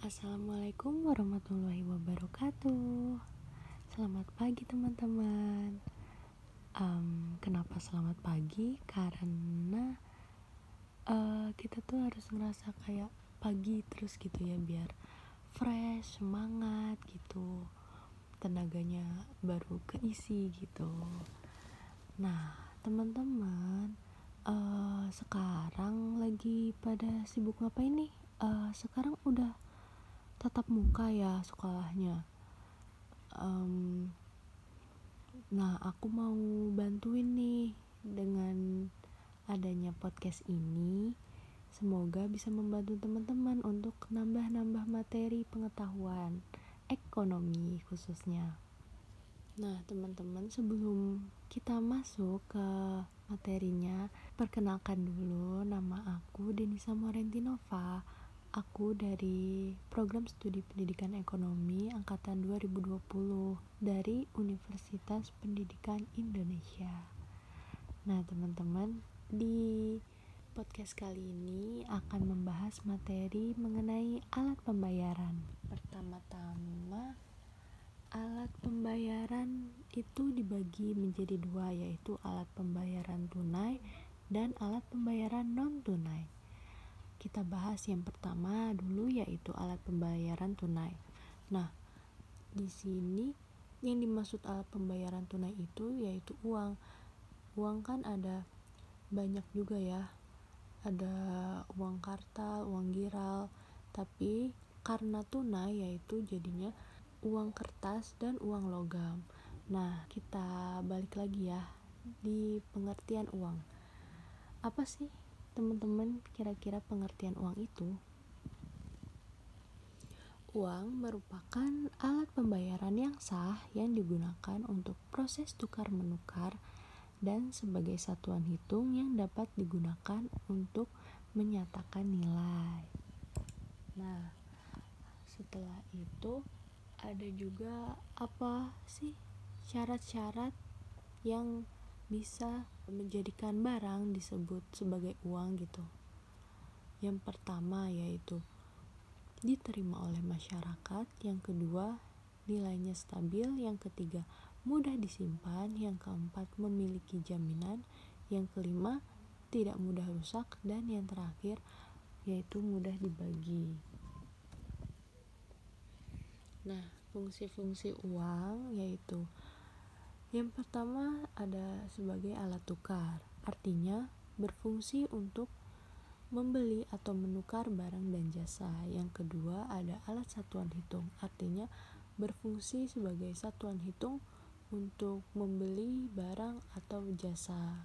Assalamualaikum warahmatullahi wabarakatuh. Selamat pagi teman-teman. Um, kenapa selamat pagi? Karena uh, kita tuh harus ngerasa kayak pagi terus gitu ya biar fresh, semangat gitu. Tenaganya baru keisi gitu. Nah, teman-teman, uh, sekarang lagi pada sibuk ngapain nih? Uh, sekarang udah tatap muka ya sekolahnya. Um, nah aku mau bantuin nih dengan adanya podcast ini. Semoga bisa membantu teman-teman untuk nambah-nambah materi pengetahuan ekonomi khususnya. Nah teman-teman sebelum kita masuk ke materinya perkenalkan dulu nama aku Denisa Morentinova Aku dari Program Studi Pendidikan Ekonomi Angkatan 2020 dari Universitas Pendidikan Indonesia. Nah, teman-teman, di podcast kali ini akan membahas materi mengenai alat pembayaran. Pertama-tama, alat pembayaran itu dibagi menjadi dua, yaitu alat pembayaran tunai dan alat pembayaran non-tunai kita bahas yang pertama dulu yaitu alat pembayaran tunai. Nah, di sini yang dimaksud alat pembayaran tunai itu yaitu uang. Uang kan ada banyak juga ya. Ada uang kartal, uang giral, tapi karena tunai yaitu jadinya uang kertas dan uang logam. Nah, kita balik lagi ya di pengertian uang. Apa sih teman-teman kira-kira pengertian uang itu Uang merupakan alat pembayaran yang sah yang digunakan untuk proses tukar menukar dan sebagai satuan hitung yang dapat digunakan untuk menyatakan nilai. Nah, setelah itu ada juga apa sih syarat-syarat yang bisa menjadikan barang disebut sebagai uang gitu. Yang pertama yaitu diterima oleh masyarakat, yang kedua nilainya stabil, yang ketiga mudah disimpan, yang keempat memiliki jaminan, yang kelima tidak mudah rusak dan yang terakhir yaitu mudah dibagi. Nah, fungsi-fungsi uang yaitu yang pertama ada sebagai alat tukar, artinya berfungsi untuk membeli atau menukar barang dan jasa. Yang kedua ada alat satuan hitung, artinya berfungsi sebagai satuan hitung untuk membeli barang atau jasa.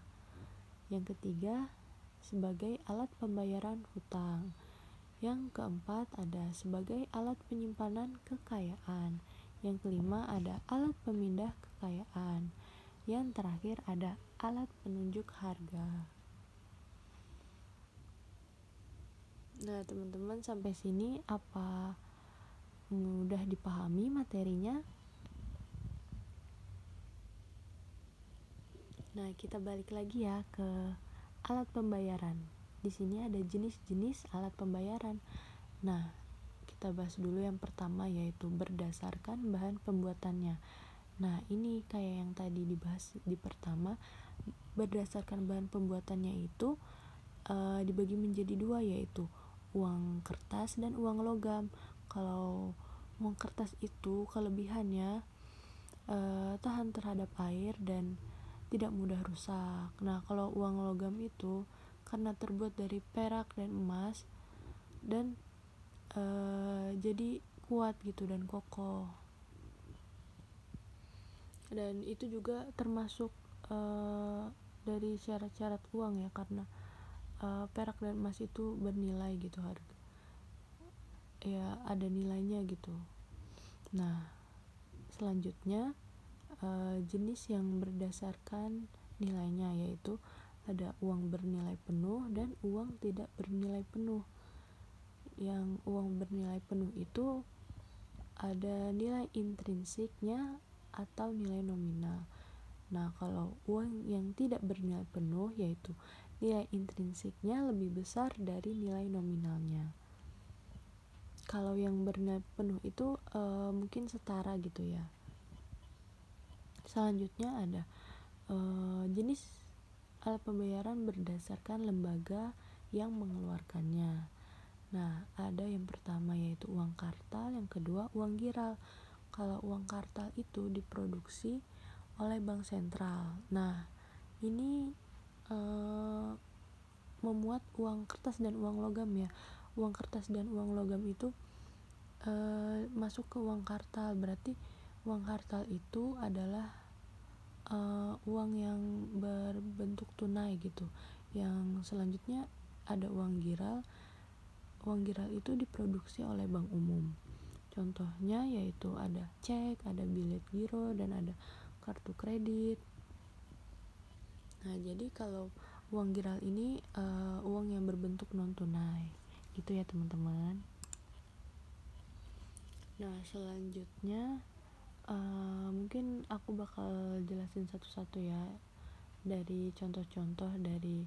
Yang ketiga sebagai alat pembayaran hutang. Yang keempat ada sebagai alat penyimpanan kekayaan. Yang kelima ada alat pemindah kekayaan. Yang terakhir ada alat penunjuk harga. Nah, teman-teman sampai sini apa mudah dipahami materinya? Nah, kita balik lagi ya ke alat pembayaran. Di sini ada jenis-jenis alat pembayaran. Nah, kita bahas dulu yang pertama yaitu berdasarkan bahan pembuatannya. Nah, ini kayak yang tadi dibahas di pertama, berdasarkan bahan pembuatannya itu uh, dibagi menjadi dua yaitu uang kertas dan uang logam. Kalau uang kertas itu kelebihannya uh, tahan terhadap air dan tidak mudah rusak. Nah, kalau uang logam itu karena terbuat dari perak dan emas dan uh, jadi kuat gitu dan kokoh. Dan itu juga termasuk uh, dari syarat-syarat uang ya karena uh, perak dan emas itu bernilai gitu harga ya ada nilainya gitu. Nah selanjutnya uh, jenis yang berdasarkan nilainya yaitu ada uang bernilai penuh dan uang tidak bernilai penuh yang uang bernilai penuh itu ada nilai intrinsiknya atau nilai nominal. Nah, kalau uang yang tidak bernilai penuh yaitu nilai intrinsiknya lebih besar dari nilai nominalnya. kalau yang bernilai penuh itu uh, mungkin setara gitu ya selanjutnya ada uh, jenis alat pembayaran berdasarkan lembaga yang mengeluarkannya nah ada yang pertama yaitu uang kartal yang kedua uang giral. Kalau uang kartal itu diproduksi oleh bank sentral. Nah ini uh, memuat uang kertas dan uang logam ya. Uang kertas dan uang logam itu e, masuk ke uang kartal. Berarti uang kartal itu adalah e, uang yang berbentuk tunai gitu. Yang selanjutnya ada uang giral uang giral itu diproduksi oleh bank umum. Contohnya yaitu ada cek ada bilet giro dan ada kartu kredit. Nah jadi kalau uang giral ini uh, uang yang berbentuk non tunai gitu ya teman-teman. Nah selanjutnya uh, mungkin aku bakal jelasin satu-satu ya dari contoh-contoh dari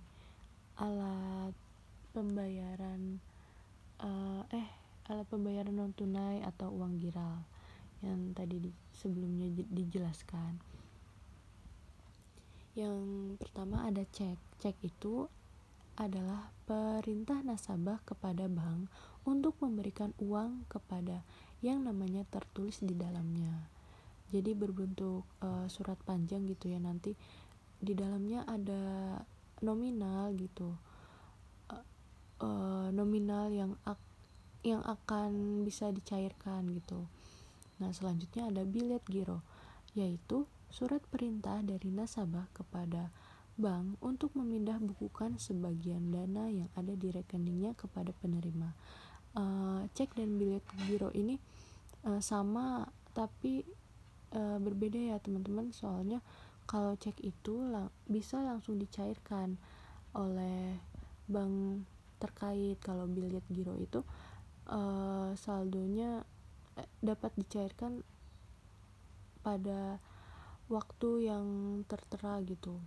alat pembayaran uh, eh alat pembayaran non tunai atau uang giral yang tadi di, sebelumnya dijelaskan yang pertama ada cek cek itu adalah perintah nasabah kepada bank untuk memberikan uang kepada yang namanya tertulis di dalamnya. Jadi berbentuk uh, surat panjang gitu ya nanti di dalamnya ada nominal gitu. Uh, nominal yang ak yang akan bisa dicairkan gitu. Nah, selanjutnya ada bilet giro yaitu surat perintah dari nasabah kepada bank untuk memindah bukukan sebagian dana yang ada di rekeningnya kepada penerima. Uh, cek dan bilet giro ini uh, sama tapi uh, berbeda ya teman-teman soalnya kalau cek itu lang bisa langsung dicairkan oleh bank terkait kalau bilet giro itu uh, saldonya dapat dicairkan pada waktu yang tertera gitu.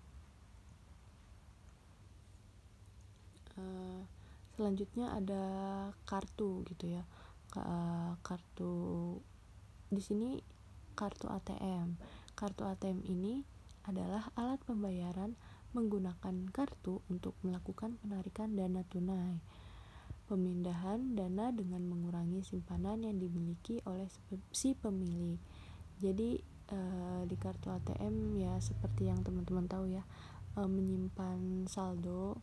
Uh, selanjutnya ada kartu gitu ya. Uh, kartu di sini kartu ATM kartu ATM ini adalah alat pembayaran menggunakan kartu untuk melakukan penarikan dana tunai pemindahan dana dengan mengurangi simpanan yang dimiliki oleh si pemilik jadi uh, di kartu ATM ya seperti yang teman-teman tahu ya uh, menyimpan saldo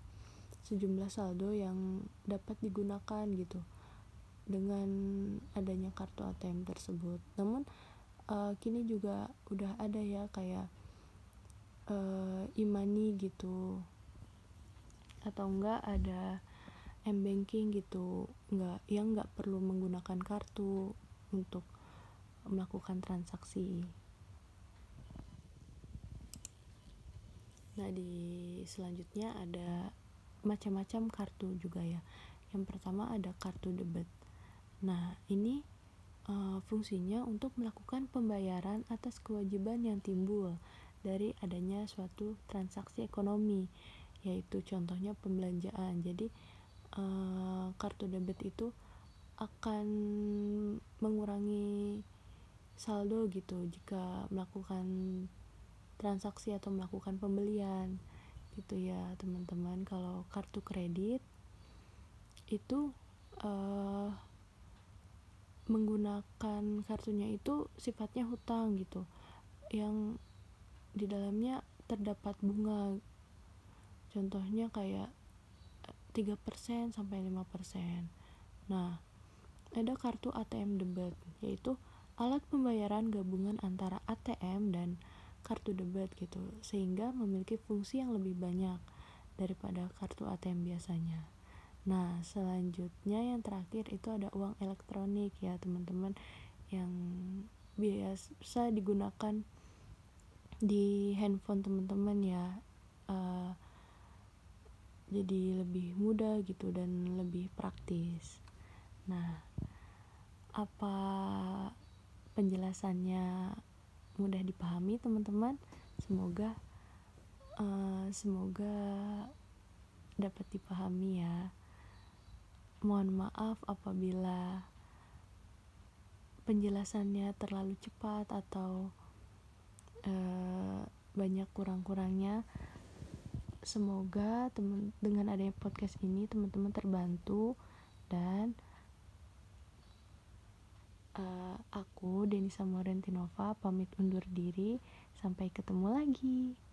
sejumlah saldo yang dapat digunakan gitu dengan adanya kartu ATM tersebut. Namun uh, kini juga udah ada ya kayak uh, imani gitu. Atau enggak ada m banking gitu. Enggak yang enggak perlu menggunakan kartu untuk melakukan transaksi. Nah di selanjutnya ada macam-macam kartu juga ya. Yang pertama ada kartu debit. Nah ini uh, fungsinya untuk melakukan pembayaran atas kewajiban yang timbul dari adanya suatu transaksi ekonomi yaitu contohnya pembelanjaan. Jadi uh, kartu debit itu akan mengurangi saldo gitu jika melakukan transaksi atau melakukan pembelian gitu ya teman-teman. Kalau kartu kredit itu uh, menggunakan kartunya itu sifatnya hutang gitu. Yang di dalamnya terdapat bunga. Contohnya kayak 3% sampai 5% nah ada kartu ATM debit yaitu alat pembayaran gabungan antara ATM dan kartu debit gitu sehingga memiliki fungsi yang lebih banyak daripada kartu ATM biasanya. Nah selanjutnya yang terakhir itu ada uang elektronik ya teman-teman yang biasa digunakan di handphone teman-teman ya uh, jadi lebih mudah gitu dan lebih praktis. Nah apa penjelasannya mudah dipahami teman-teman? Semoga uh, semoga dapat dipahami ya. Mohon maaf apabila penjelasannya terlalu cepat atau uh, banyak kurang-kurangnya. Semoga temen dengan adanya podcast ini teman-teman terbantu dan uh, aku Denisa Morentinova pamit undur diri. Sampai ketemu lagi